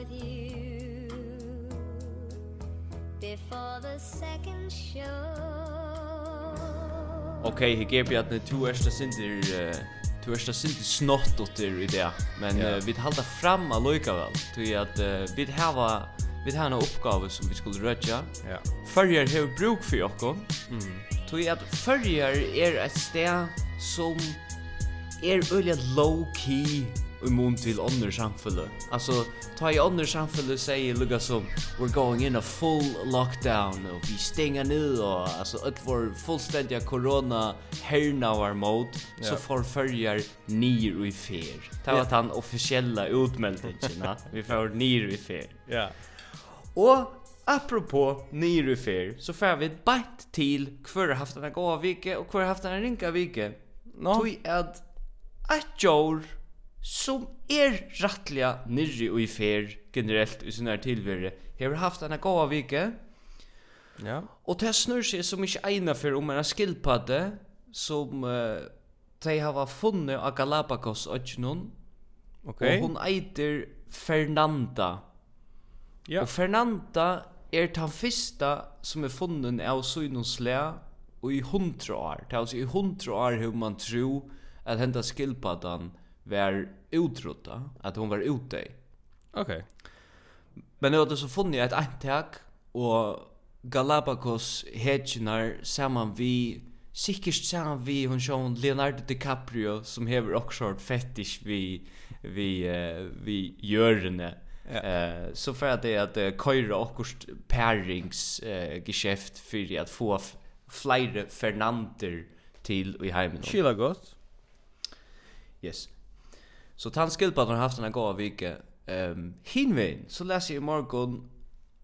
with you Before the second show Okay, he gave you at two extra sindir Du er sinti snott utter i det, men yeah. uh, vi halda fram alløykavel, tui at uh, vi hava vi hava en oppgave som vi skulle rødja. Ja. Yeah. Førjar hevur bruk fyrir okkom, mm. tui at førjar er et sted som er øyla low-key i mun til ånder samfunnet. Altså, ta i ånder samfunnet sier lukka som we're going in a full lockdown og vi stenger ned og altså, at vår fullstendiga corona hernavar mot yeah. så får följar nir i fer. Det var den officiella utmeldingen. vi får nir i fer. Ja. Yeah. Og Apropå nir i fer, så får vi bant til hver haft en gåa vike og hver haft en ringa vike. No. Tui at et jord som er rattliga nirri og i fer generelt i sinne tilvære har haft en gåa vike ja. og det snur seg som ikke eina for om en skilpadde som uh, de har funnet av Galapagos Øtjenån okay. og hun eiter Fernanda ja. og Fernanda er den fyrsta som er funnet av Søgnonslæ og i hundra år det er altså i hundra år hur man tror at henda skillpaddan var utrota, att hon var ute. Okej. Okay. Men nu har det så funnit ett antag och Galapagos hedgenar saman vi sikkert saman vi hon sjón Leonardo DiCaprio som hever också fetish vi vi uh, vi görne. Ja. Eh så för att det att uh, köra och pairings eh geschäft för att få flyre Fernander till i hemmen. Chilla gott. Yes. Så tant skilpat har haft en gåa vike. Ehm hinvein så läser jag i morgon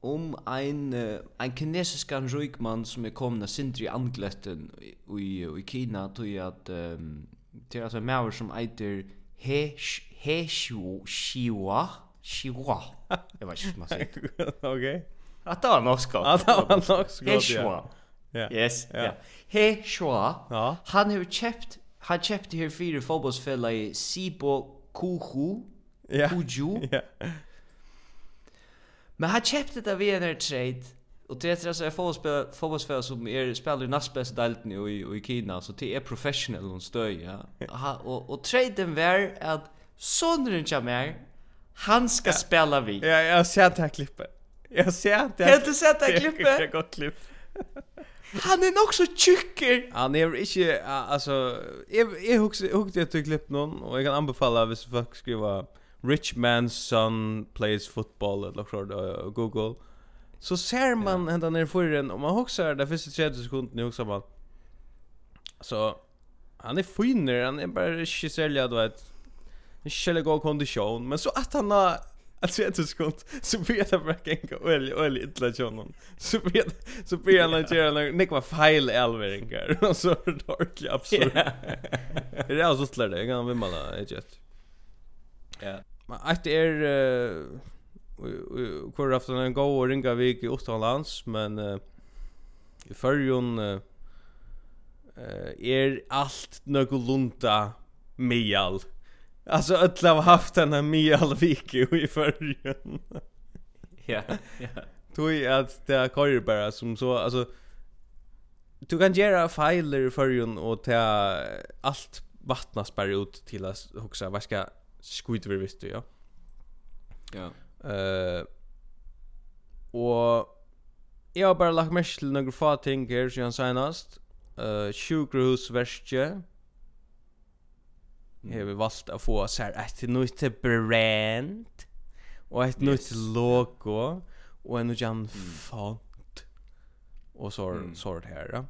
om ein uh, ein kinesisk rykman som er komin av Sindri Angletten i, i, i Kina tog at um, til at en som eiter He, he Shiwa Shiwa Jeg vet ikke hva man sier Ok At det var norsk godt det var norsk ja He Shiwa Ja. Yes Ja. He Shiwa ja. Han har kjøpt Han kjøpte her fire fotbollsfeller i Sibo Kuhu, ja. Kuju. Ja. Men han kjøpte det vid en här trade. Og det er altså en fotbollsspelare som er spiller i näst bästa delten i, i Kina. Så det er professionell hon støy, Ja. Ha, og, og traden var att sonen kommer, han skal ja. spela vi. Ja, jag sett det här klippet. Jag sett det här klippet. Har du sett det här klippet? Det är ett gott klipp. Han är också så. Han är inte alltså jag jag hugger hugger ett klipp någon och jag kan anbefalla hvis folk skriva Rich man's son plays football eller så Google. Så ser man ända ner för den och man hugger det första 30 sekunder också man. Så han är finner, han är bara inte sälja då att en skulle gå kondition men så att han har Alltså jag tror skont så vet jag bara gänga gå öl öl illa John. Så vet så blir han att jag nick var fel elveringar och så är det ordentligt absurd. Det är alltså slär det jag kan vi mala ett jet. Ja. Men att är kvar aftan en gå och ringa vik i Ostlands men uh, i förjon uh, är allt någorlunda mejal. Alltså öll har haft den här Mjalviki i förrjun. ja, ja. Tui att det är korgar bara som så, alltså Du kan göra filer i förrjun och ta allt vattnas bara ut till att huxa vad ska skjuta vi visst du, ja. Ja. Eh och jag har bara lagt mest till några få ting här sedan senast. Eh uh, sjukhusverkje har vi valt att få så här ett nytt brand och ett yes. nytt logo och en annan font och så mm. sort här. Ja.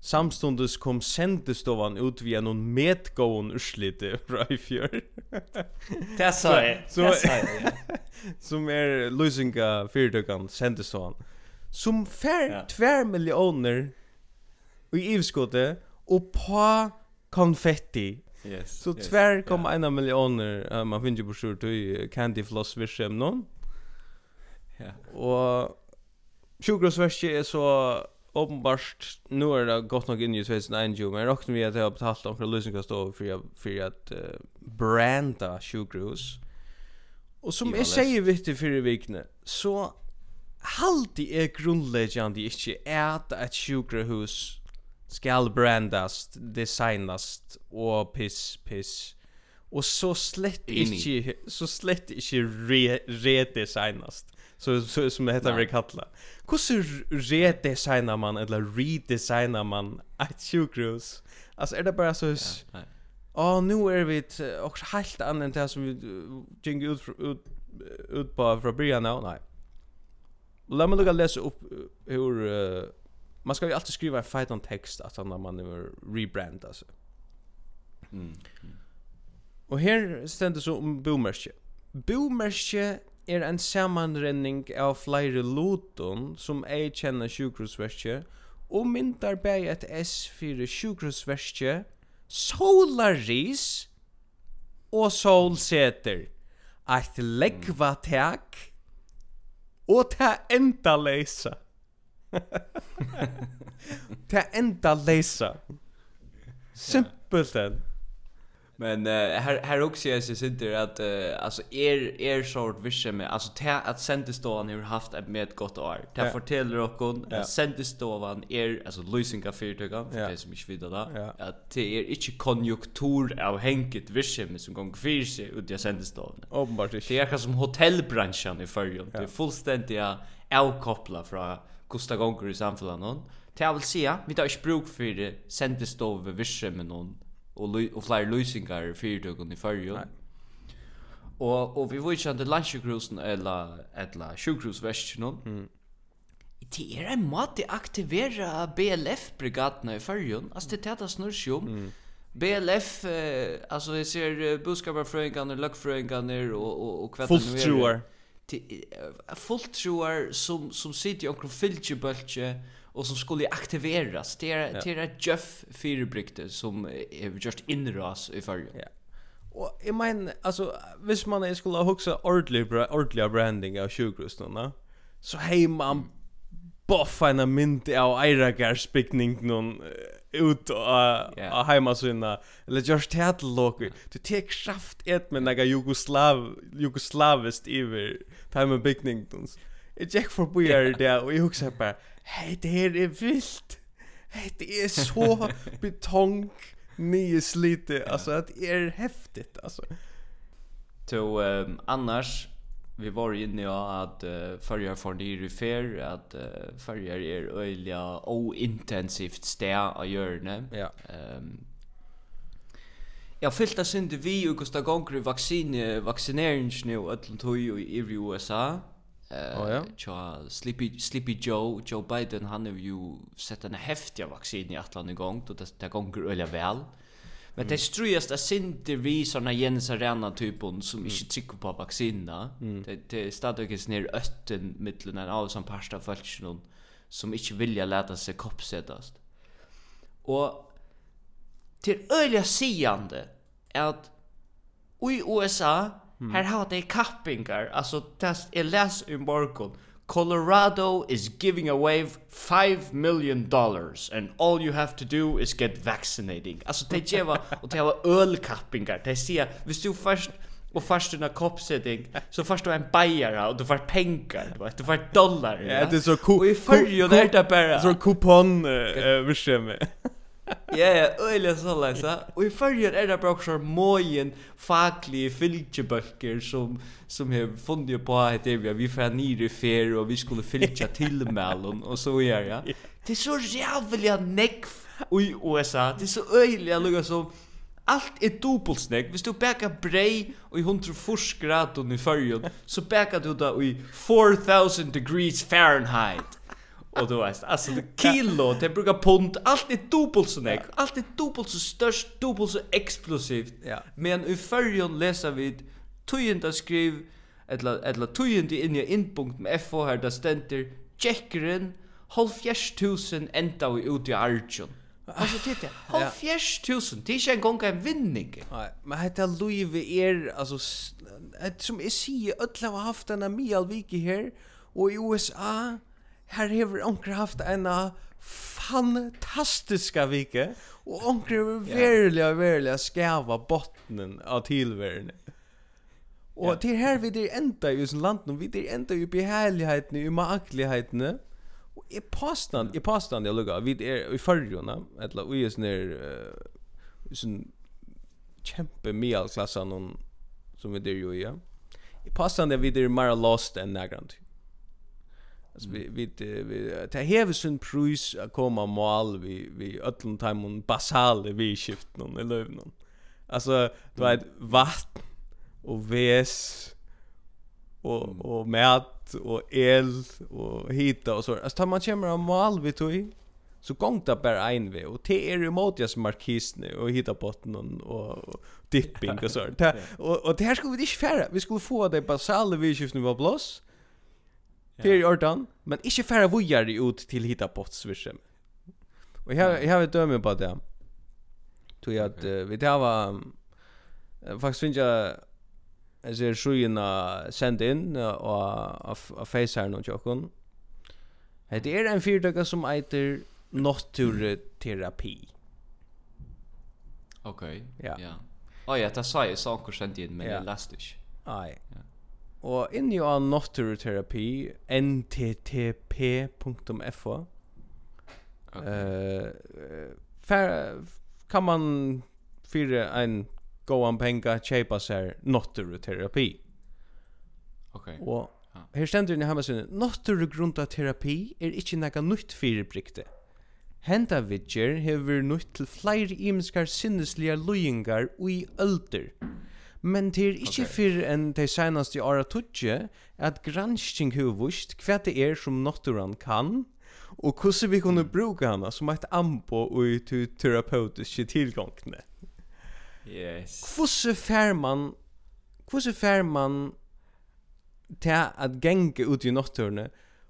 Samstundes kom sendestovan ut via någon medgåen urslite fra i fjör. Det sa jeg. Så, som er løsninga fyrtøkken sendestovan. Som fær ja. tver millioner i ivskottet og på konfetti Yes. Så tvär kom en miljoner man finner på sjur till Candy Floss Vision någon. Ja. Och Sjukrosverket är så uppenbart nu är det gott nog in i 2001 men rockar vi att jag har betalt dem för att lösa stå för för att uh, branda sjukrus. Och som jag säger viktigt för i vikne så halti er grundleggjandi ikkje er at eit skal brandast, designast og piss, piss. Og så slett ikke, så slett ikke re, redesignast. Så, så, som det heter vi kattla. Hvordan redesignar man, eller redesignar man et sjukhus? Altså, er det bara så... Ja, nu er vi et och helt annet det som vi gick ut, ut, ut på fra början. No, nej. Låt mig lukka läsa upp hur uh, man ska ju alltid skriva en fight on text att när man är rebrand alltså. Mm. Och här ständer så om boomerske. Boomerske er en sammanrenning av flere loton som ei kjenner sjukhusverskje og myndar bæg et S4 sjukhusverskje Solaris og Solseter Eit leggva tak og ta enda leisa Det enda leisa. Simpelt. Men uh, här här också jag ser sitter att uh, alltså er er sort vision med alltså te, att sändestovan har haft ett med ett gott år. Det ja. fortäller och kon ja. att sändestovan er alltså lösinga fyrtögan för ja. det som inte vidare där. Ja. Att det är inte konjunktur av hänket vision som gång för sig ut i sändestovan. Uppenbart det är kanske som hotellbranschen i förrjun. Ja. Det är fullständigt avkopplat från kosta gånger i samfunnet noen. Det jeg vil si, vi tar ikke bruk for sendestov visse virse med noen, og, og flere løsninger i fyrtøkken i fyrtøkken. Nei. Og, og vi var ikke an til landsjukrusen eller, eller sjukrusversen noen. Mm. Det er en måte å aktivere BLF-brigadene i fyrtøkken. Altså, det er det snur seg om. Mm. BLF eh, alltså jag ser uh, budskaparfröingarna, lökfröingarna och och och kvätten nu är fullt troar som som sitter i omkring filgebölke och som skulle aktiveras det är ja. det är Jeff Firebrykte som är just inras i förr. Ja. Och i men alltså vis man skulle huxa ordlig ordliga branding av sjukhusen så hej man boffa en mynd av eiragarsbyggning någon ut av yeah. heimasynna eller just teatlåker du tek kraft ett med några jugoslav jugoslavist iver time and beginning dons Jeg gikk forbi her der, og jeg husker bare, hei, det her er vilt. Hei, det er så betong, nye slite, altså, det er heftigt, altså. Så um, annars, vi var inne i at uh, färger för det är fair att uh, färger är öliga och intensivt stä av hjörne. Ja. Ehm um, Jag fyllt att synde vi och Gustav Gonger vaccine vaccineringen nu allt tog i USA. Eh, oh, ja. tja, Sleepy, Sleepy Joe, Joe Biden, han har ju sett en häftig vaccin i Atlant igång, då det, det gånger öliga väl. Men mm. det strujast är synte vi såna Jens Arena-typen som mm. inte trycker på vaccinerna. Mm. Det, det är stadigt ner ötten mittlen av som pasta följtsen som inte vilja läta sig koppsetas. Och til øyla sigande at i USA mm. har de kappingar altså test er les i morgon Colorado is giving away 5 million dollars and all you have to do is get vaccinating. Alltså det geva och det var ölkappingar. Det ser visst du först och först en koppsättning så först du en bajare och du får pengar, du vet, du får dollar. Ja, det är så cool. Och i förr ju där där bara. Så kupon eh visst. Ja, ja, øyla så leisa. Og i fyrrjun er det bare også mågen faglige fylgjebøkker som, som har funnet på at det er vi nere i fer og vi skulle fylgja tilmælen og så gjør ja. Det er så jævlig nekv i USA. Det er så øyla lukka som Allt er dubbelsnegg. Hvis du bækar brei og i 140 graden i fyrrjun, så bækar du det i 4000 degrees Fahrenheit. Och du vet, alltså det kilo, det brukar pund, allt är dubbelt så näck, allt är dubbelt så störst, dubbelt så explosivt. Ja. Men i förrjon läser vi tujenta skriv, eller, eller tujenta in i inpunkt med FH här, där ständer checkeren halv tusen enda vi ut i Arjun. Alltså titta, halv tusen, det är inte en gång en vinning. Nej, men detta Louis är, alltså, som jag säger, ödla har haft denna mialviki här, och i USA, her hever onker haft en fantastiska vike, og onker hever verilega, verilig skava bottnen av tilværende. Og yeah. til her vi der enda i usen landen, vi der enda i behærlighetene, i maaglighetene, og i påstand, i påstand jeg lukka, vi der i fargjona, etla, og i usen der, uh, usen kjempe mialklassan som vi der jo i, ja. i påstand er vi der mer lost enn nærgrant, ja Alltså vi vi vi ta heve sin pris att komma mål vi vi öllum timon basale vi skift någon eller någon. Alltså du vet vatten och väs och och mat och el och hita och så. Alltså tar man kommer av mål vi tog så gång där bara en vi och te är emot jag som markis nu och hitta botten och, och dipping och så. Och och det här skulle vi inte färra. Vi skulle få det basale vi skift nu var blås. Det är ordan, men inte färra vujare ut till hitta botsvirsen. Och jag, jag har ett döme på det. Tog jag att vi det var faktiskt finns jag Jag ser sjujina send in och av face här någon tjockon. Det är en fyrtöka som heter naturterapi. Okej, ja. Ja. Oh, ja, det sa jag saker sent in, men jag läste inte. Nej. Ja. Og inni av naturterapi, nttp.fo, okay. uh, kan man fyra ein gåan penga kjeipa seg naturterapi. Okay. Og her stendur inni hemmasynne, naturgrunda terapi er ikkje nekka nytt fyrirbrikte. Henta vidger hever nytt til flere imenskar sinnesliga loyingar ui ölder. Mm Men det er ikke okay. for enn de seneste åra tutje at gransking har vist hva det er som naturen kan og hvordan vi kunne bruke henne som et ambo og til terapeutiske tilgångene. Yes. Hvordan fær man hvordan fær man til at genge ut i naturen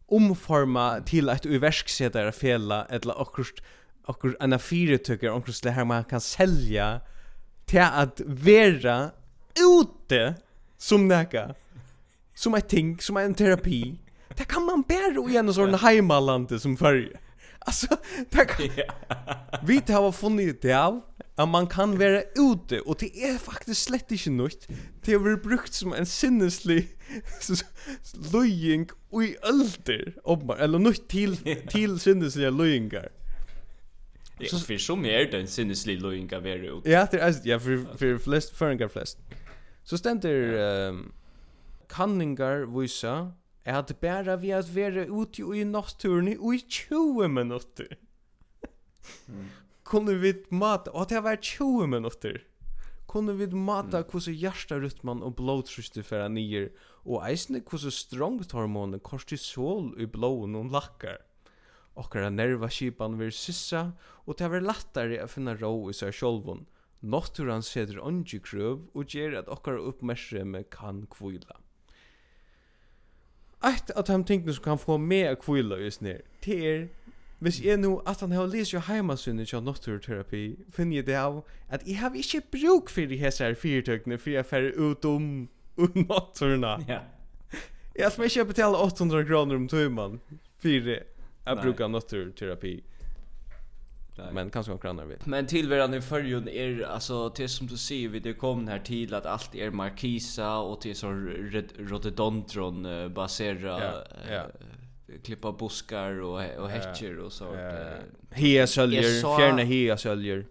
omforma til et uverksetere fela eller akkurat akkurat en av fire tykker akkurat det her man kan selja til at vera ute som näka. Som ett ting, som en terapi. Det kan man bära i en sån heimalande som förr. Alltså, det kan... Vi har funnit det av att man kan vara ute och det är faktiskt slett inte nytt. Det har varit brukt som en sinneslig löjning i ölder. Eller nytt till, till sinnesliga löjningar. Så för som är den en sinneslig loinga vara ut. Ja, det är ja för för flest föringar flest. Så ständer ehm kanningar visa är att bära vi att vara ute i naturen i 20 minutter. Kunde vi mata, och det var 20 minutter. Kunde vi mata hur så hjärtarytmen och blodtrycket för ner och eisne hur så strongt hormonet kortisol i blåen och lackar. Okkara nervaskipan vir sissa, og det var lattare at finna ro i seg sjolvun. Notturan seder ongi krøv og gjer at okkara uppmerksremme kan kvila. Eitt av de tingene som kan få meg å kvila just ned, det er Hvis jeg nå at han har lyst jo heimasynet til naturterapi, finner jeg det av at jeg har ikke bruk for de hese her fyrtøkene for jeg færre ut om naturna. Ja. Jeg skal ikke betale 800 kroner om tøyman for Jag brukar naturterapi. Nej. Men kanske några andra vet. Men tillvaron i förjun är alltså det som du ser vi det kom här till att allt är markisa och till så rhododendron uh, basera ja, ja. Uh, klippa buskar och och häckar och så uh, hea söljer, sa... fjärna hia söljer.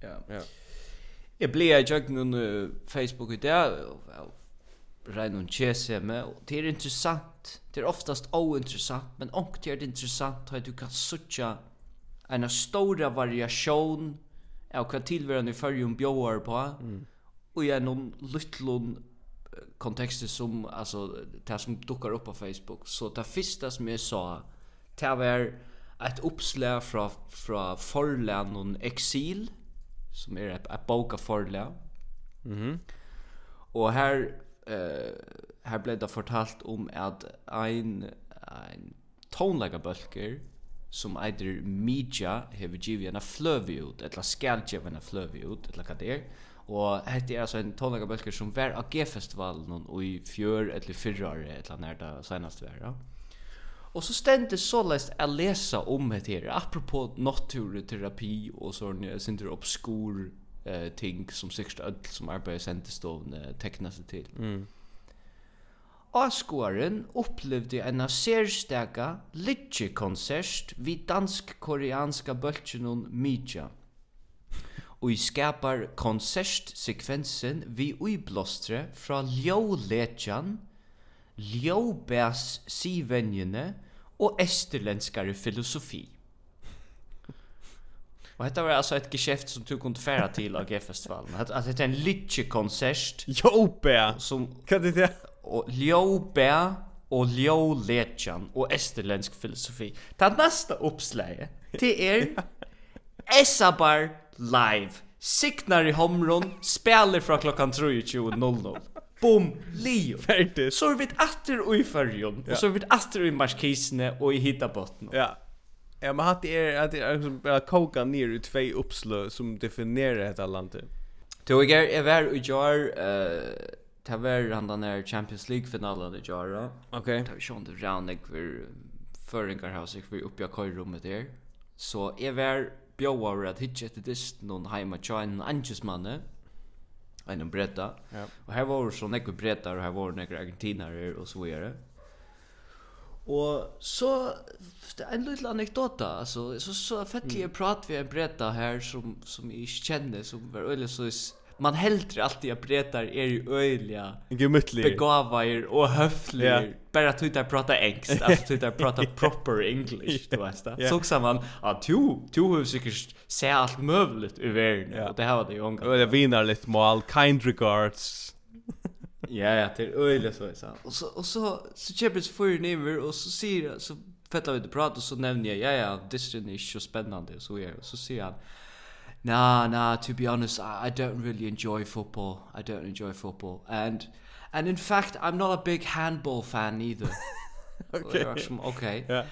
Ja. Ja. Jag blev jag jag nu Facebook idag Reinun Cheseme, og det er interessant, det er oftast ointressant men onkt er interessant at du kan suttja en stora variation av hva tilværende i fyrjum bjóar på, mm. og gjennom liten kontekst som, altså, det som dukkar upp på Facebook. Så det första som jag sa, det var et uppslag fra, fra Forland og eksil, som er et, et boka forlan, mm og her eh här blev det fortalt om att ein ein tonläggarbölker som either media hevur givið hana fløvi út, eller skal geva hana fløvi eller ella hvat er. Og hetta er altså ein tonleikarbólkur som var ge G-festivalen og i fjør eller fyrra år eller når det senast var. Ja. Og så stendte så lest jeg lesa om det her, apropos naturterapi og sånn, jeg synes det obskur eh ting som sikkert öll som arbetar i sentestovn eh, tecknar sig till. Mm. Asgåren upplevde en särstäka litje-konsert vid dansk-koreanska böltjenon Midja. Og i skapar konsertsekvensen vi uiblåstre fra ljåletjan, ljåbæs sivenjene og esterlenskare filosofi. Och detta var alltså ett geschäft som du kunde färra till av G-festivalen. Att, att det är en litchi-konsert. Jope! Som... Kan det det? Och Jope och Ljolletjan och esterländsk filosofi. Ta nästa uppslag till er. Esabar live. Signar i homron, spelar från klockan 23.00. Boom, Leo. Färdigt. Så är vi ett atter og i färgen. Ja. Och så är vi ett atter i markisene och i hittabotten. Ja. Ja, men hatt er att det är liksom bara koka ner ut två uppslö som definierar detta landet. Då jag är var i jar eh ta var han den där Champions League finalen i jar. Okej. Ta vi sjön det round jag för förringar house för uppe jag kör rummet där. Så är var bjóvar at hitja til dist noen heima tja en angismanne, en bretta. Ja. Og her var så nekve brettar, og her var nekve argentinarer, og så videre. Og så en liten anekdota, alltså så så fettlig mm. prat vi en bretta här som som i kjenner som var eller så man hellre alltid att bretar är ju öjliga gemütlig Begavair och höflig yeah. bara tuta prata engst alltså tuta prata proper english du vet det yeah. så också man ja du, du har säkert se allt möjligt över yeah. och det här var det ju unga eller vinar lite mål kind regards Ja, ja, det är öjligt så. Så. Och så, och så, så köper jag för över och så säger jag, så fettar vi inte prat och så nämner jag, ja, ja, Disney är inte så spännande och så är Och så säger han, nah, nah, to be honest, I, I don't really enjoy football. I don't enjoy football. And, and in fact, I'm not a big handball fan either. okay. okay. Yeah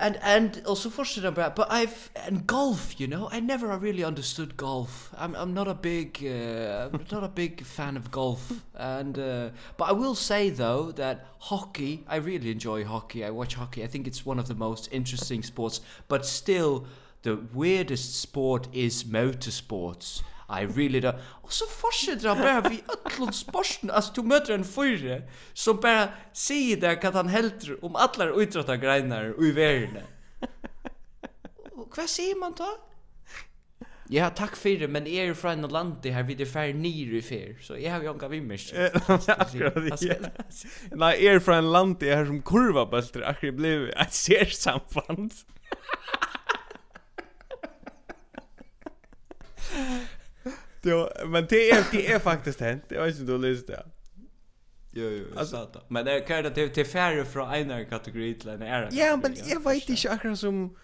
and and also fortunate about but I've and golf you know I never really understood golf. I'm I'm not a big uh, I'm not a big fan of golf. And uh, but I will say though that hockey I really enjoy hockey. I watch hockey. I think it's one of the most interesting sports. But still the weirdest sport is motorsports. I really da. Og så fortsetter han bare vi ötlund sporten. Alltså du möter en fyra som bara säger där att han helter om alla utrötta greinar i världen. Och vad säger man då? Ja, takk for det, men jeg er fra en land det her vid det fer nyr i fer, så jeg har jo ikke vimmers. Akkurat, ja. Nei, jeg er fra en land det her som kurva bølter akkurat blei et særsamfand. Jo, men det är det är faktiskt hänt. Jag vet inte om du läste det. Jo, jo, alltså, sata. Men det kan det till färre från en kategori till en annan. Ja, men jag vet inte akkurat som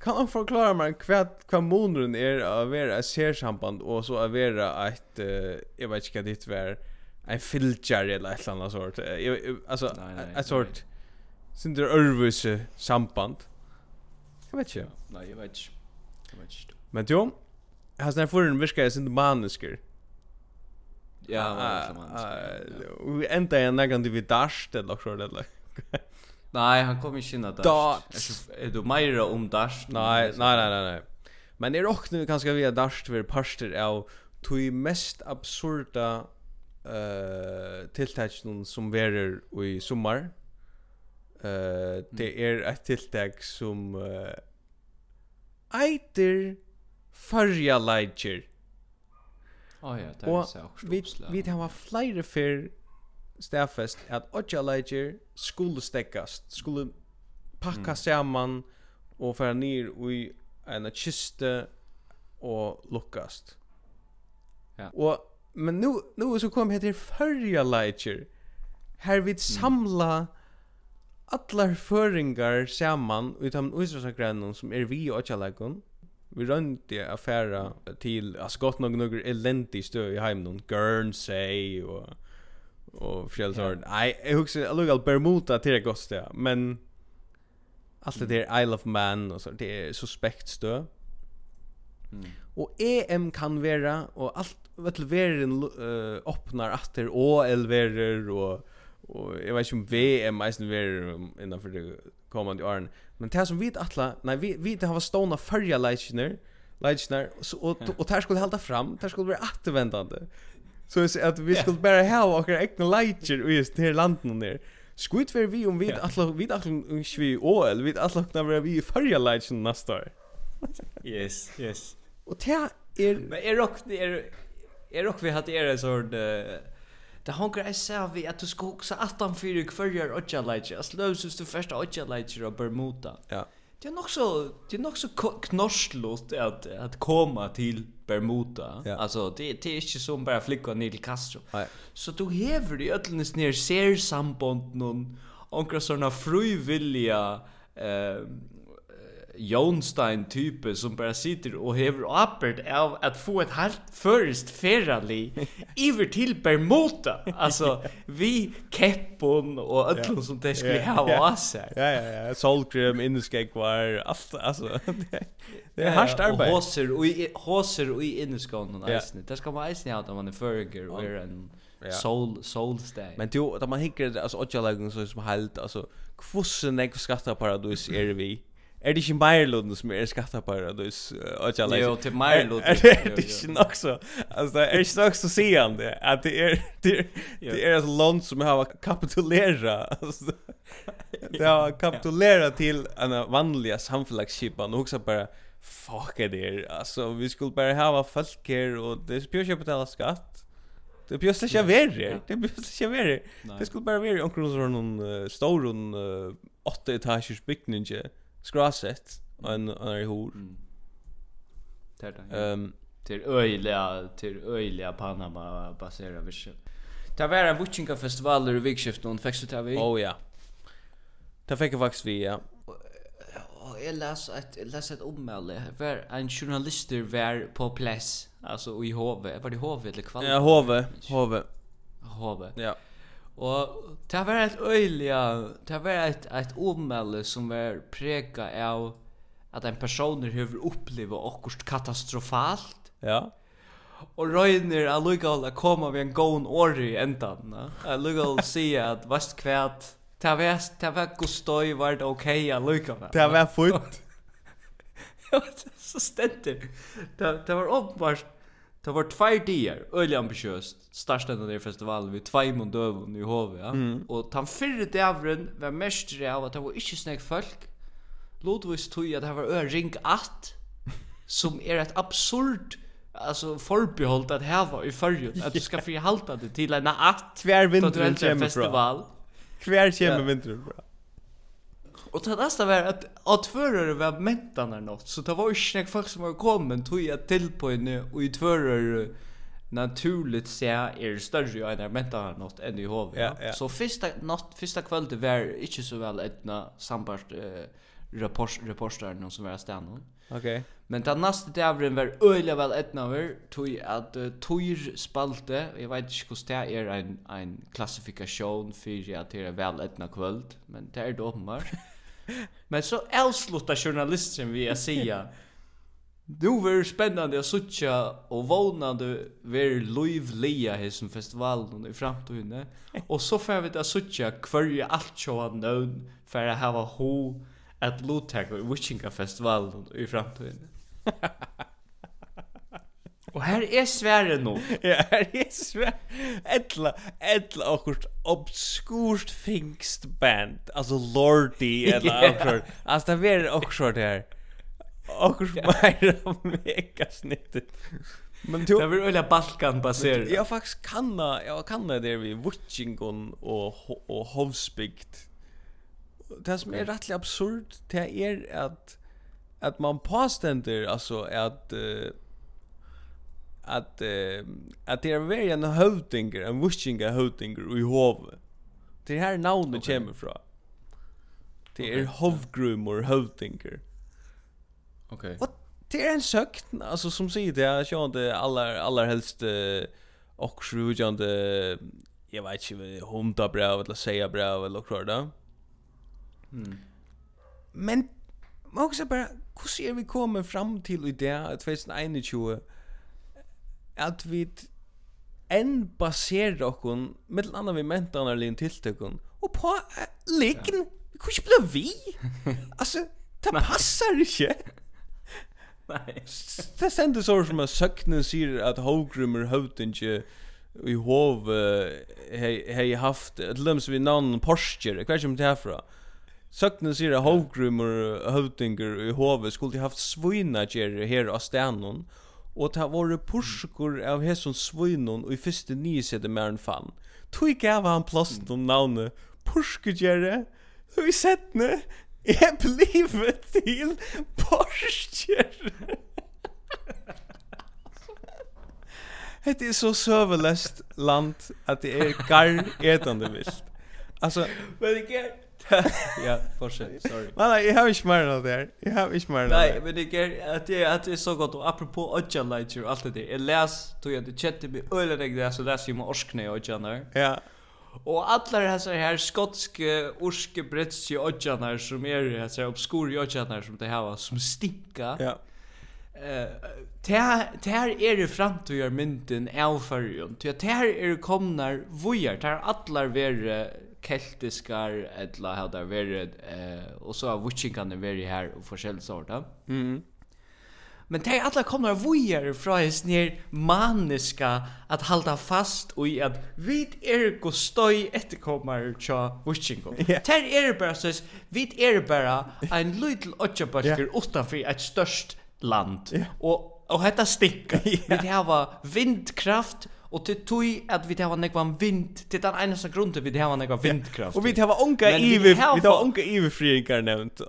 kan han förklara mig vad vad månaden är att vara ett särsamband och så att vara ett jag vet inte vad det var en filter eller ett annat sort. Alltså ett sort sin det örvus samband. Jag vet inte. Nej, jag vet inte. Jag vet inte. Men jo, Hans den förren viskar sin manisker. Ja, han var manisker. Och ända är någon vid dasht eller så där. Nej, han kommer inte in att dasht. Är du mer om dash? Nej, nej, nej, nej, nej. Men är också nu kanske via dash för parster av tog mest absurda eh uh, som verer i sommar. Eh det är ett tilltag som eh eiter förja leitjer. Oh ja, det är så också. Vi vi har flera för stäffest att ocha leitjer skulle stäckas, skulle pakka mm. samman och föra ner i en kiste och luckast. Ja. Och men nu nu så kom heter förja Her Här vi samla mm allar føringar saman utan uisrasa grannum som er vi og atjallegun vi rönte affära till alltså gott nog några eländiga stö i hemmen Guernsey och och fjällsort. Nej, jag huxar alltså Bermuda till det men allt det där Isle of Man och så det är suspekt stö. Mm. Och EM kan vara och allt vet du världen öppnar åter OL verer och Och jag vet inte om VM mest är innanför det kommande åren. Men det som vi alla, nej vi vi det har varit stona förra lightner, lightner och och, och där skulle hålla fram, där skulle vara återvändande. Så so, att vi skulle bara ha och egna lightner i just det landen där. Skut ver vi om vi alla vi alla vi OL, vi alla när vi i förra lightner nästa år. yes, yes. Och det är Men är rock är är rock vi hade är så det hongar jeg ser vi at du skal hoksa 18-4 kvarjar otja leitje, altså løsust du første otja leitje av Bermuda. Ja. Det er nok så, det er nok så knorslåst at, at koma til Bermuda. Ja. Altså, det, det er ikke som bare flikka ned til Castro. Nei. Så du hever i ödlenes nere ser sambond noen, onkra sånna frivilliga, eh, Jonstein type som bara sitter och hever uppert av att få ett helt först ferrali iver till Bermuda. Alltså vi keppon och öllon som det skulle ha var så. Ja ja ja, solkrim in the var allt alltså. Det är hardt arbete. Hoser och hoser och i inneskånen isen. Det ska man eisne ha när man är förger och är en Ja. Soul soul stay. Men du, då man hinkar alltså ojalagn så som helt alltså kvossen jag skattar paradis är vi. Er det ikke Meierlund som er skatteparadis? Jo, til Meierlund. Er, er det ikke nok så? Altså, er det ikke nok så sier det? At det er, det, er, det er et land som har kapitulera. Altså, det har kapitulera til en vanliga samfellagskipan. Og også bare, fuck er det. Altså, vi skulle bare hava folk her, og det er spjørs jeg betala skatt. Det blir slett ikke verre. Det blir slett ikke verre. Det skulle bare være omkring sånn uh, stor, uh, åtte etasjers bygning. Ja skrasett en en i hor. Ehm till öjliga till öjliga Panama basera vis. Det var en Witchinga festival i Vikskift och fick så vi. Oh ja. Det fick jag faktiskt vi ja. Och jag läs ett läs ett ommäle. Var en journalist var på plats alltså i HV. Var det HV eller kvall? Ja, HV. HV. HV. Ja. Og det var et öjliga, det var et, et omelde som var prega av at en person har opplevd akkurat katastrofalt. Ja. Og røyner er lycka å komme ved en god år i ändan. Att lycka att säga att vast kvärt, det var, det var god støy, var det ok, okay att lycka. Det var fint. Ja, så ständer. Det, det var åpenbart Det var två dagar, öliga ambitiöst, starta den där festivalen vid två månader i HV, ja. Mm. Och den förra dagen var mest det av att det var inte snäck folk. Lodvis tog jag att det var ö ring 8 som är ett absurd alltså förbehållt att häva i förrjun att du ska frihalta det till en att tvärvinter festival. Kvär kemi vinter bra. Och det nästa var att att förare var mentan eller något så det var ju snack folk som har kommit tog jag till på en och i förare naturligt se är större än jag mentan något än i hov. Ja, ja. Så första natt första kvällen var inte så väl etna sambart eh, rapport rapporter någon som var stannon. Okej. Okay. Men den nästa dagen var öliga väl etna över tog att uh, toir spalte. Jag vet inte hur det är en en klassifikation för att det är väl etna kväll, men det är då uppenbart. Men så avslutar journalisten vi att säga Nu var spännande att sucha och vånande ver livliga här som festivalen i framtiden. Och så får vi att sucha kvarje allt så av nöd för att ha ho att lottaka i Wichinga festivalen i framtiden. Og her er svære nå. ja, her er svære. Etla, etla akkurat obskurt fingst band. Altså Lordi, eller yeah. akkurat. Altså, det er akkurat her. Akkurat meira mega snittet. Men du... Det var øyla Balkan baserat. Jag faktiskt kanna, jag kanna det vi Vuchingon och, och Hovsbygd. Det som är rätt absurd, det är att att man påständer alltså att uh, att uh, att det är väl en hövdinger en wishing hövdinger i hov. Det här namnet okay. kommer från. Det är hovgrumor hövdinger. Okej. Okay. What det är en sökt alltså som säger det jag kör inte alla alla helst uh, och sjujande jag vet inte hundar bra eller säga bra eller klart då. Mm. Men man också bara hur ser vi kommer fram till i det 2021 at vi enn baserer okkun mittel annan vi mentanarligin tiltøkun og på liggen vi kan ikke bli vi altså det passar ikke Nei. Det stendur så som at søknen sier at Hågrummer høvdinje i hov hei haft et lums vi navn Porscher, hva er som det herfra? Søknen sier at Hågrummer høvdinger i hov skulle haft svina her av stenon, og ta våre porskor av hesson svinon og i fyrste nye sede mer fan. Tui gav han plassen om navnet Purskegjere, og i setne er blivet til Porskegjere. Det er så søvelest land at det er gar etande vilt. Altså, men det ja, fortsätt. Sorry. Nej, nej, jag har inte mer än det där. Jag har inte mer än det Nej, men det är att det är, att det är så gott. Och apropå Oja Lighter och allt det där. Jag läs, tog jag det chatte med öle dig där. Så läser jag med orskne och Oja där. Ja. Och alla de här här skotske, orske, brittiska Oja där som är det här obskur Oja där som det här var. Som stinka. Ja. Eh, det här är det framtidar mynden av färgen. Det här är komnar vojar. Det här allar ver keltiskar eller hade det varit eh och så har witchingarna varit här och forskjellig sort. Mm. Men det är alla kommer vojer från oss ner maniska att hålla fast och i att vid er gå stoj efterkommar tja witchingo. Yeah. Det är bara så vid er bara en liten otjabasker utanför ett störst land. Och och detta stinka. Vi har vindkraft Och till tog att vi tar någon vind. Det är den enda grunden vi tar någon vindkraft. Och vi tar onka i vi tar onka i vi nämnt.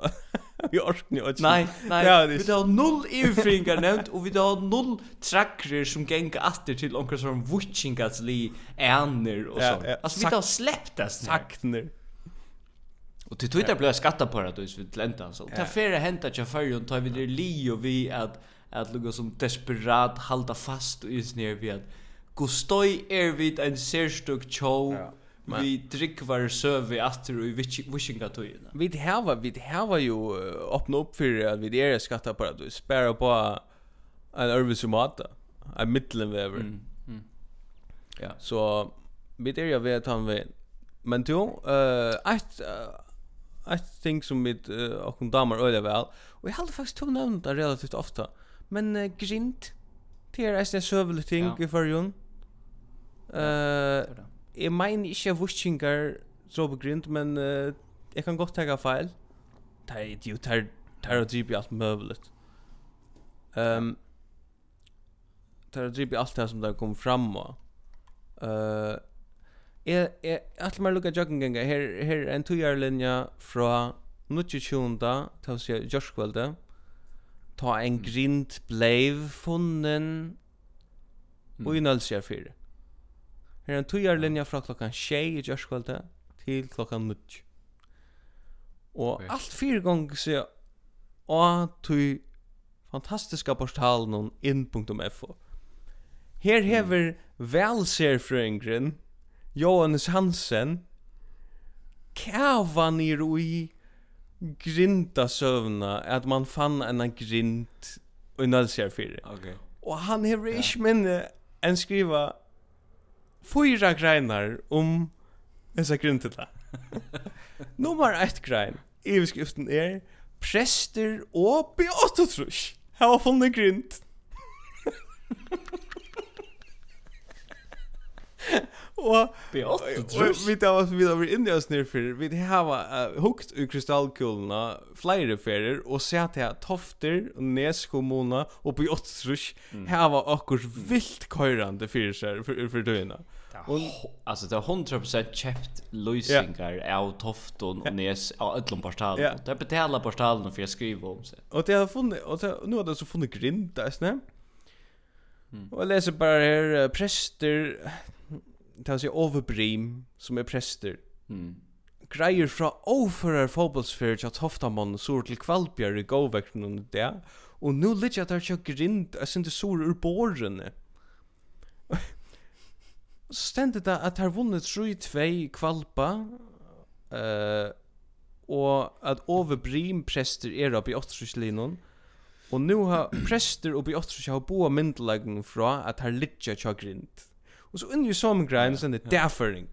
Vi orkar inte. Nej, nej. Vi tar noll i friingar nämnt och vi tar noll tracker som gänga åter till onka som witchingats li ärner och så. Alltså vi tar släpptas Sakner. Och till Twitter blev skatta på det så vi länta så. Ta färre hända till förjon tar vi det li och vi att att lugga som desperat halda fast och is ner vi att Gustoi er vid en sérstuk tjó ja. Vi drikkvar søvi atter og i vishinga tøyina Vi hava, vi hava jo öppna upp för att vi er skattaparadis Bæra på en örvis i mata En mittenväver. mm. mm. ja. Så vi är jo vet han vi Men du, eh ett ett ting som vi uh, okkur damar øyla vel Og jeg faktiskt faktisk to nevnda relativt ofta Men uh, grint Det er eisne søvelig ting ja. i fyrjun Eh, jeg mener ikke vurskinger så på begrint, men uh, jeg kan godt tega feil. Det er idiot, det er å drive i alt møvlet. Um, det er å drive i alt det som det kom fram og. Uh, jeg, jeg, alle mer lukka jogginggenga, her, her er en tojarlinja fra 22. til å si jørskveldet. Ta en grint bleiv funnen og i nødelsjær fyrir. Her er en tøyarlinja fra klokkan tjei i kjørskvalde til klokkan 9. Og okay. alt fire gonger se og tøy fantastiska portalen om in.fo. Her hever velserfrøyngren Johannes Hansen kava nir ui grinda søvna at man fann en grind og nødser fyrir. Okay. Og han hever ja. ikke minne enn skriva fyra greinar om dessa grundtitlar. Nummer ett grein. Överskriften är Prester och Beatotrush. Här har funnit grund. Och vi tar oss vidare över Indien oss ner för vi har hukt ur kristallkulorna flera ferier och se att jag tofter och näskomona och på åttrush här var akkurs vilt körande för sig för för döna. Och alltså det har 100% köpt lösningar av tofton och Nes av öllum portalen. Det betalar portalen för att skriva om sig. Och det har funnit och nu har det så funnit grind där snä. Mm. Och jag läser bara här, präster, tar sig overbrim som är präster. Mm. Grejer från oförer fotbollsfärd jag toftamon sur til kvalpjär i gåvekten under det. Og nu ligger jag där jag grind jag syns sur ur borren. så ständer det att har vunnit 3-2 kvalpa uh, og at overbrim präster er uppe i 8-linon. Nu har präster uppe i 8 har boa myndelagen fra at har ligger jag grind. Og så under ju som grein sen det derføring,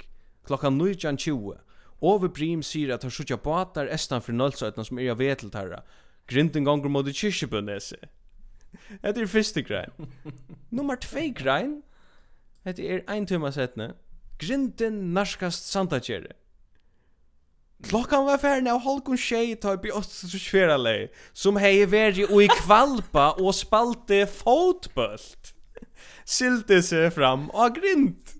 Klockan 19.20. Ove Brim sier at han sjukja båtar estan for nolsøtna som er av til tarra. Grinten gonger mot i kyrkjebønnese. Det er første grein. Nummer 2 grein. Det er ein tømma setne. Grinten narskast santakjere. Klockan var färdig av Holkon tjej tar upp i Östersfjäralej som hejer värje och i kvalpa och spalte fotbullt silte seg fram og grint.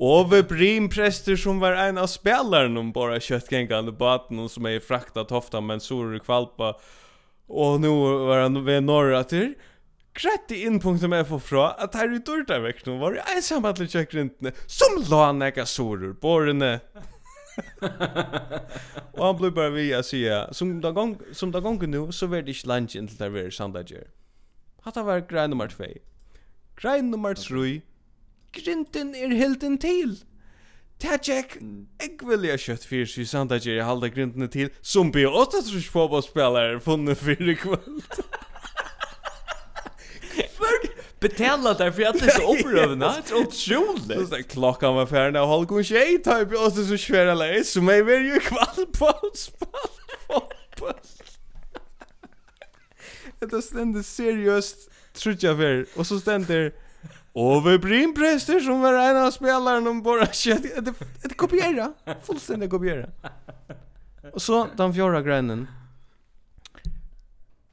Ove Brim präster som var en av spelaren om bara köttgängande baten och som är fraktat frakta tofta men soror kvalpa. Och nu var han vid norra till. Krätti in punkten med få fra att her i dörda nå var det ensam at litt grintne som la han äga sorur borne. och han blei bare vi via säga som da gong, som da nu så vart det lunch inntil där vi samlager. Hatta var grei nummer 2. Grein nummer 3. Grinten er helden til. Tajek, eg vil ja kjøtt fyrir sig sanda gjer halda grintene til som bi 8 trus fotballspelare funne fyrir kvöld. Betala där för att det är så upprövna. Det är otroligt. Så där klockan var färdig och halv kom tjej typ och oss så svära läs så mig vill ju kväll på spall. Det är ständigt seriöst trutja för och så ständer Ove Brimprester som var en av spelarna om bara shit det kopiera fullständigt kopiera. Och så den fjärde grannen.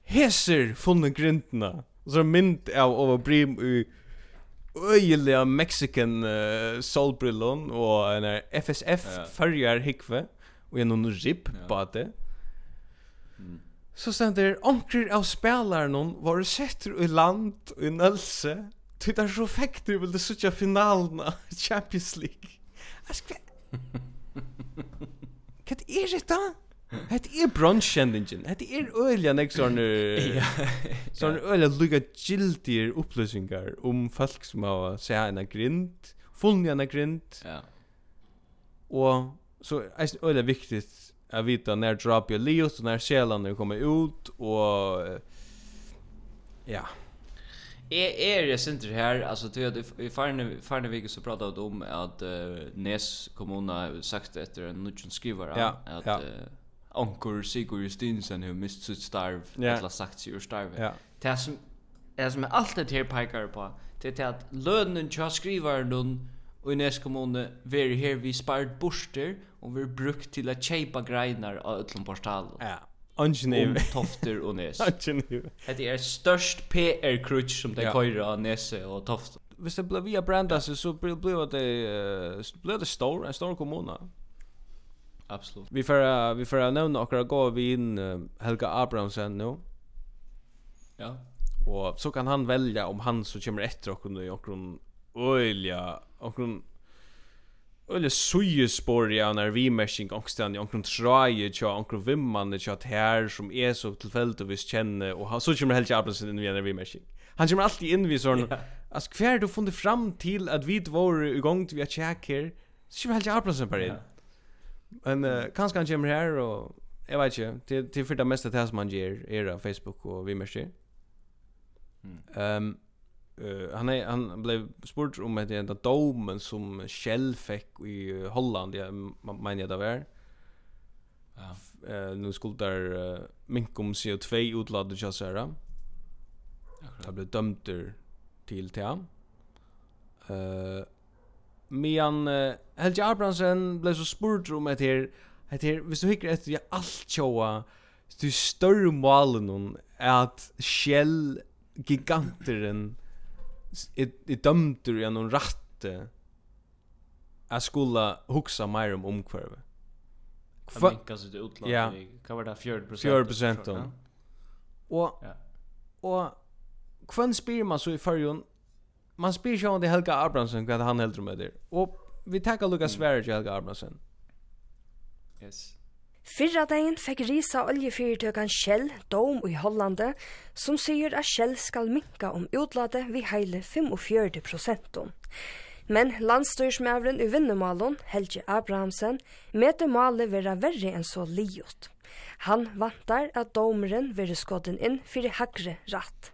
Hesser funnen grindna. Och så mynd av Ove Brim i öjliga Mexican uh, solbrillon och en FSF ja. färgar hikve och en rib på det så stender onkrir av spelaren var sett i land og i nølse til det er så fekter vil det suttja finalen av Champions League jeg skve hva er det da? Det er brunchkjendingen. det er øyliga nek sånne sånne øyliga lukka gildir upplýsingar om folk som har sett hana grind, fullnja hana grind. Ja. Og så er det øyliga viktigt jag vet när drop jag Leos och när själen nu kommer ut och ja är är det center här alltså till att i farne farne veckan så pratade om att uh, Nes kommuna sagt efter en nutchen skrivare ja, att ja. Uh, Ankur Sigurd Justinsen har mist sitt starv ja. eller sagt sig ur starv. Ja. Det som det som är allt det här pekar på det är att lönen till skrivaren og i Nes kommune veri här vi sparat borster och vi brukt till att kjeipa greinar av utlom portal. Ja. Angenev. Om Tofter och Nes. Angenev. Det är störst PR-krutsch som det ja. køyre av Nese och Tofter. Hvis det ble via branda så, så ble, det, uh, ble det stor, en stor kommune. Absolut. Vi får, vi får nämna akkurat gå vi in uh, Helga Abrahamsen nu. Ja. Och så kan han välja om han så kommer efter och kunde okkur Olja, och någon suje spår ja när vi meshing och i någon try tja någon vimman det chat här som är så tillfälligt och vi känner och han så kommer helt jävla in i när vi meshing han kommer alltid in vid sån alltså kvar du funnit fram till att vi var igång till vi checker så kommer helt jävligt bara in. Men uh, kanske han kommer här och jag vet ikke, til, til för det mesta det som han era er av Facebook och vi merker. Mm. Um, uh, han är han blev spurt om det enda domen som Shell fick i Holland jag menar jag det var. Ja. Eh nu skulle där uh, minkum CO2 utladd och så här. Det blev dömt till till han. Eh uh, Mian uh, Helge Abrahamsen blev så spurt om det här det här visst du hickar efter jag allt tjoa du större malen om att Shell giganteren är dömd ur någon rätt att skulle huxa mer om omkvarve. Kvar minkas det utlag. Ja. Kan vara det 4 procent. om. Och ja. och kvön spyr man så i förjon. Man spyr ju om det Helga Abrahamsson vad han helt med det. Och vi tackar Lucas Sverige Helga Abrahamsson. Yes. Fyrra dagen fikk Risa oljefyrtøkan Shell dom i Hollande, som sier at Shell skal minka om utlade vi heile 45 prosentum. Men landstyrsmævren i vinnemalen, Helge Abrahamsen, møter malet vera verre enn så liot. Han vantar at domeren vera skåden inn fyrir hagre ratt.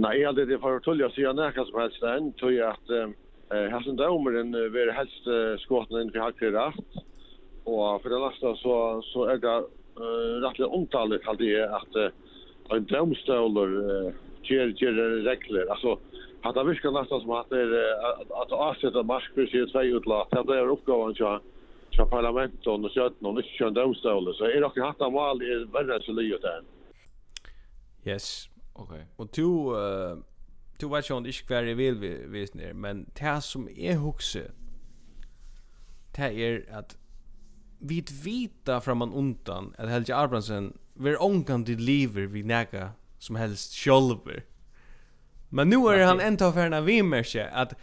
Nei, jeg det for å tulle å si at nærkast som helst den, tog jeg at eh, hessen domeren vera helst skåden inn fyrir hagre ratt, Og for det neste så, så er det uh, rettelig omtale kan det er at uh, en domstoler uh, gjør, gjør regler. Altså, at det virker nesten som at det er at det mark marsk for siden tvei utlatt. Det er oppgaven til fra parlamentet og sjøtten og ikke en domstole. Så er dere hatt av mal er verre enn så lyet der. Yes, ok. Og to, uh, to vet ikke om det ikke hver jeg vil vi, vi men det som jeg husker, det er at vid vita framan undan att Helge Abrahamsen ver ongan til lever vi näka som helst sjolver. Men nu är han en av färna vimmerse att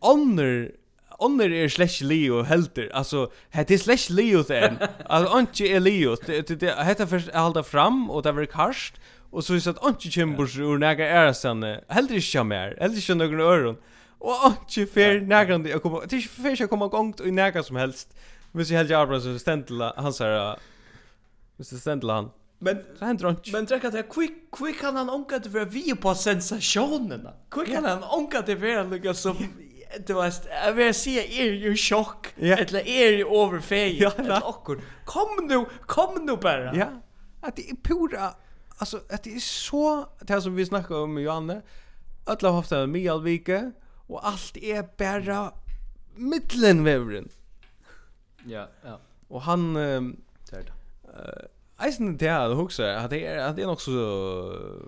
onner Onner är slash Leo helter. Alltså, det är slash Leo sen. Alltså, inte är Leo. Det heter för att hålla fram och det var karst. Och så är det att inte kämpar ur några ära sen. Helter inte jag mer. Helter inte någon öron. Och inte för några. Det är inte för att komma gångt i några som helst. Men så Helge Abrahamsen ständla hans så här Mr. Ständla han. Men så händer han. Men dräcka det quick quick kan han onka det för vi på sensationerna. Quick kan han onka det för lika som det var jag vill säga är ju chock eller är ju överfej. Ja, akkur. Kom nu, kom nu bara. Ja. Att det är pura alltså att det är så det här som vi snackar om Johanne. Alla har haft en mialvike och allt är bara mittelvägen. Ja, ja. Och han eh eh isen det jag huxar att det är att det är också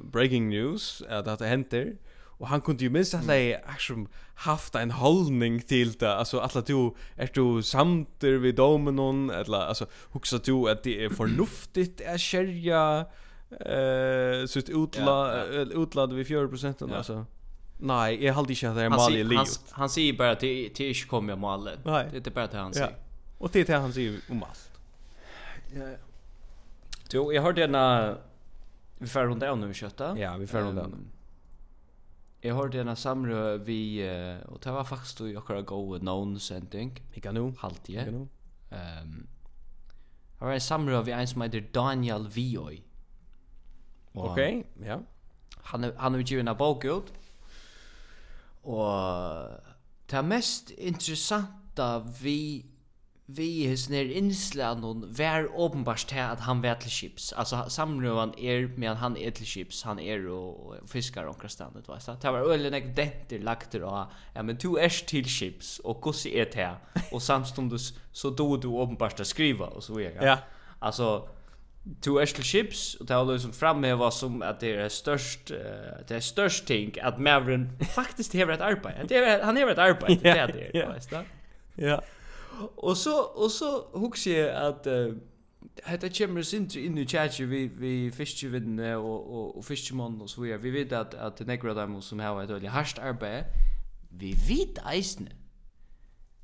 breaking news att det händer och han kunde ju minst att det actually haft en hållning till det alltså att du är du samter vid domen eller alltså huxar du att det är förnuftigt att skärja eh så utla utlad vi 4 ja. alltså Nej, jag har aldrig känt det är mal i livet. Han, han säger bara att det inte kommer målet. Det är bara det han säger. Och det är det han säger om allt. Ja. Jo, jag hörde en vi får runt av nu kötta. Ja, vi får runt av. Jag hörde en samrö vi och det var faktiskt då jag kunde gå known sending. Vi kan nu halt ju. Ehm. Um, har en samrö vi en som heter Daniel Vioi. Okej, ja. Han han har ju en bok ut. Och det mest intressanta vi vi hos ner innslan hon vær åpenbart til at han vet til chips. Altså samrøvan er medan han er til chips, han er og fiskar omkring standet, veist Det var øyne nek denter lagt og ja, men du er til chips, og gossi er til, og samstundes så do du åpenbart til skriva, og så videre. ja. Altså, du er til chips, og det var liksom framheva som at det er størst, uh, det er størst ting at maveren faktisk hever et arbeid. Det er, han hever et arbeid, det er det, veist Ja, ja. Och så och så hugsa jag att uh, hetta kemur sindri inn í chatji við við fiskjevinne og og og fiskjemann og so við Vi vit at at negra dem sum hava eitt veldig hart arbeid Vi vit eisne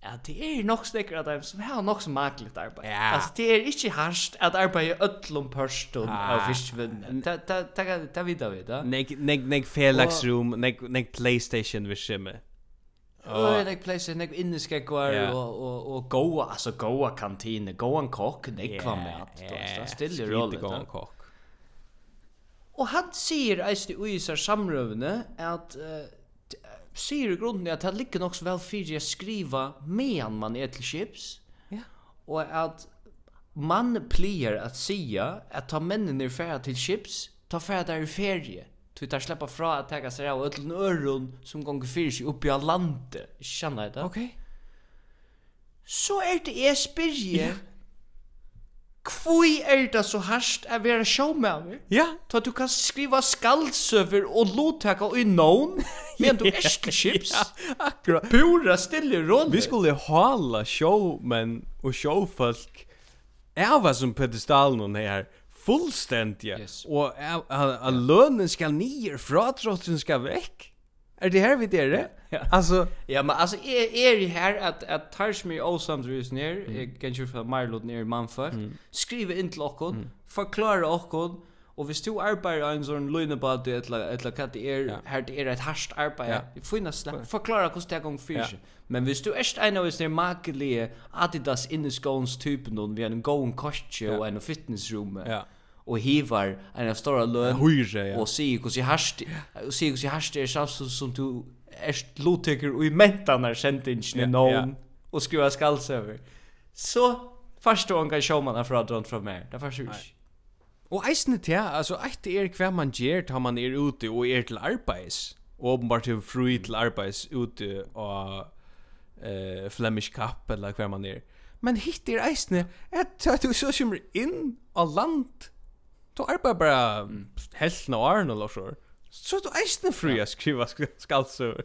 at det er nok snekker av dem som har nok som makligt arbeid. Ja. Altså, det er ikke harsht at arbeid i øtlom pørstånd ah. av fiskvinnen. Det vidar vi da. Nek, nek, nek felagsrum, nek, nek Playstation vi skimmer. Och det place nek inne ska kvar och och och goa alltså goa kantine, goa en kock, nek var med att då stilla roll goa en kock. Och han säger alltså i isar samrövne att säger grunden att det ligger nog så väl för att skriva medan man är till chips. Ja. Och att man plier att säga att ta männen är färd till chips, ta färd där i ferie. Du tar släppa fra att ta sig av ölln öron som gånger fyr sig upp i landet. Känner du det? Okej. Okay. Så är det jag spyrje. Ja. Kvoi er det så harst å være showman? Ja. Ta du kan skriva skaldsøver og lotaka og i nån, men du er chips. Ja, akkurat. Pura stille rolle. Vi skulle hala showmen og showfolk. Er var som pedestalen her fullständiga. Yes. Och att lönen ska ner, fratrotten ska väck. Är det här vi det är? Ja. Alltså ja, men alltså är är det här att att touch me awesome ner, near, jag kan ju för Marlot near Manford. Mm. Skriva in till oss, mm. förklara oss Och hvis du arbeider en sånn løgnebad eller, eller hva det är ja. her det är ett harst arbete. ja. jeg får innan snakk, forklare hvordan det går för fyrir. Ja. Men hvis du erst en av oss er makelige Adidas inneskoens typen, vi har en gåen kostje ja. og en fitnessroom, ja och hivar en stora lön hyre ja. og se hur så harst och se hur så harst är så som du är loteker i mentan när sentingen i någon och skruva skalls över så förstår hon kan show man för att dra från mig det förstår jag Og eisne til, altså, eit er hva man gjør da man er ute og er til arbeids, og åpenbart er fri til arbeids ute og uh, Flemish Cup eller hva man er. Men hitt er eisne, at du så kommer inn av land Du arbeider bare hälften av Arne, eller så. Så du är inte fri å skriva skallsöver.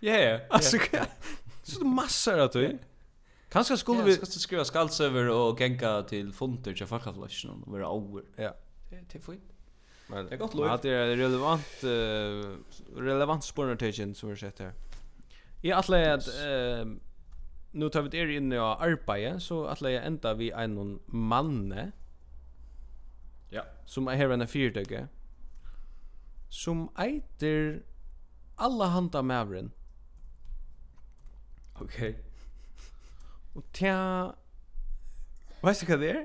Ja, ja. Alltså, så du massar av du Kanske skulle vi... Kanske skriva skallsöver och gänga till fonter till fackaflashen och vara over. Ja. Det är fint. Men det är gott lov. Ja, det är relevant uh, relevant spårnotation som vi sett här. Jag atlar att uh, nu tar vi det in i arbete så atlar jag ända vi en manne Ja. Som er her enn fyrtøkke. Som eiter alla handa mavren. Ok. Og tja... Vet du hva det er?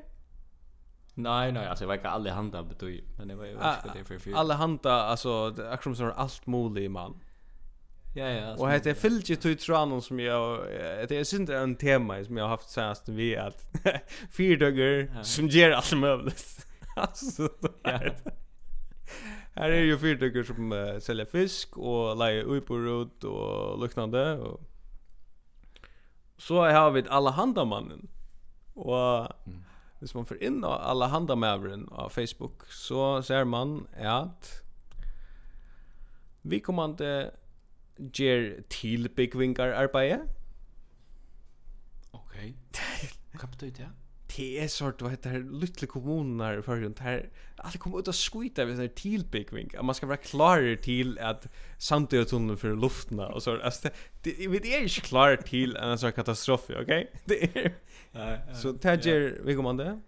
Nei, nei, altså jeg vet ikke alle handa betyr, men jeg vet ikke hva det er for fyrt. Alle handa, altså, akkurat som er alt mulig, mann. Ja, ja. Och det är fyllt ju tranon som jag det är synd en tema som jag har haft senast vi att fyrdögger som ger allt möjligt. alltså ja. Här är ju fyrtöcker som uh, säljer fisk och lägger upp och liknande och så har vi alla handamannen. Och mm. hvis man får in alla handamavren av Facebook så ser man att vi kommer inte ger till big. Okej. Okay. betyder det? det är sort du vet här lilla kommuner för runt här alla kommer ut och skjuta vid sån här tillbyggning att man ska vara klar till att samtidigt tunnel för luften och så alltså det vi är inte klar till en sån katastrof okej? Okay? det är så tager vi kommer det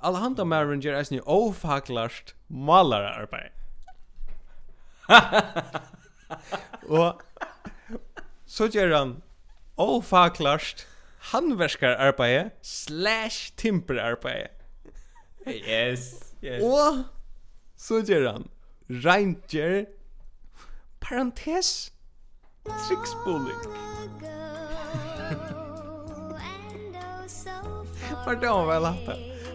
alla handa maranger är ni ofaklast malare arbete och så gör han ofaklast handverskar arbeid slash timper arbeid. Yes, yes. Og så gjør han Ranger parentes tricksbowling. Var det väl att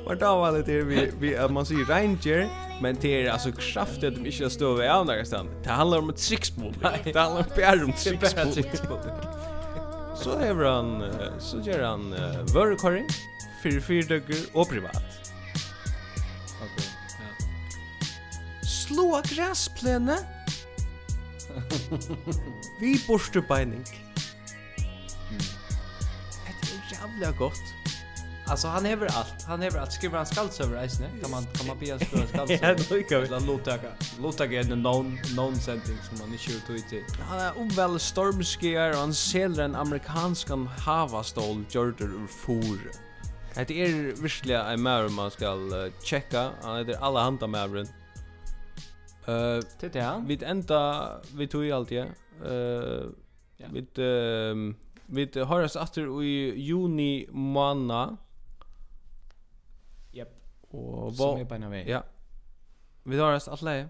Vart det Var det vi vi att man säger Ranger men det är alltså kraftigt att de inte står vid av någonstans. Det handlar om ett tricksbowling. Det handlar om bara om tricksbowling. Så hever han, så gjør han uh, vørekåring, fire fyrdøkker og privat. Ok, ja. Slå av græsplene vi borstebeining. Mm. Det er jævlig godt alltså han häver allt. Han häver allt. Skriver han skaldserver eisne? Kan man kan man be skriva skaldserver? Ja, vi. La lotaka. Lotaka är en non non sending som man inte ut ut. Han är omväl stormskier och han säljer en amerikansk havastol jorder ur for. Det är verkligen en mer man ska checka. Han heter alla handa mävren. Eh, det är Vi ända vi tog ju alltid. Eh, vi uh, Vi høres atter i juni måned Och vad Som är på en väg. Ja. Vi har oss att lägga.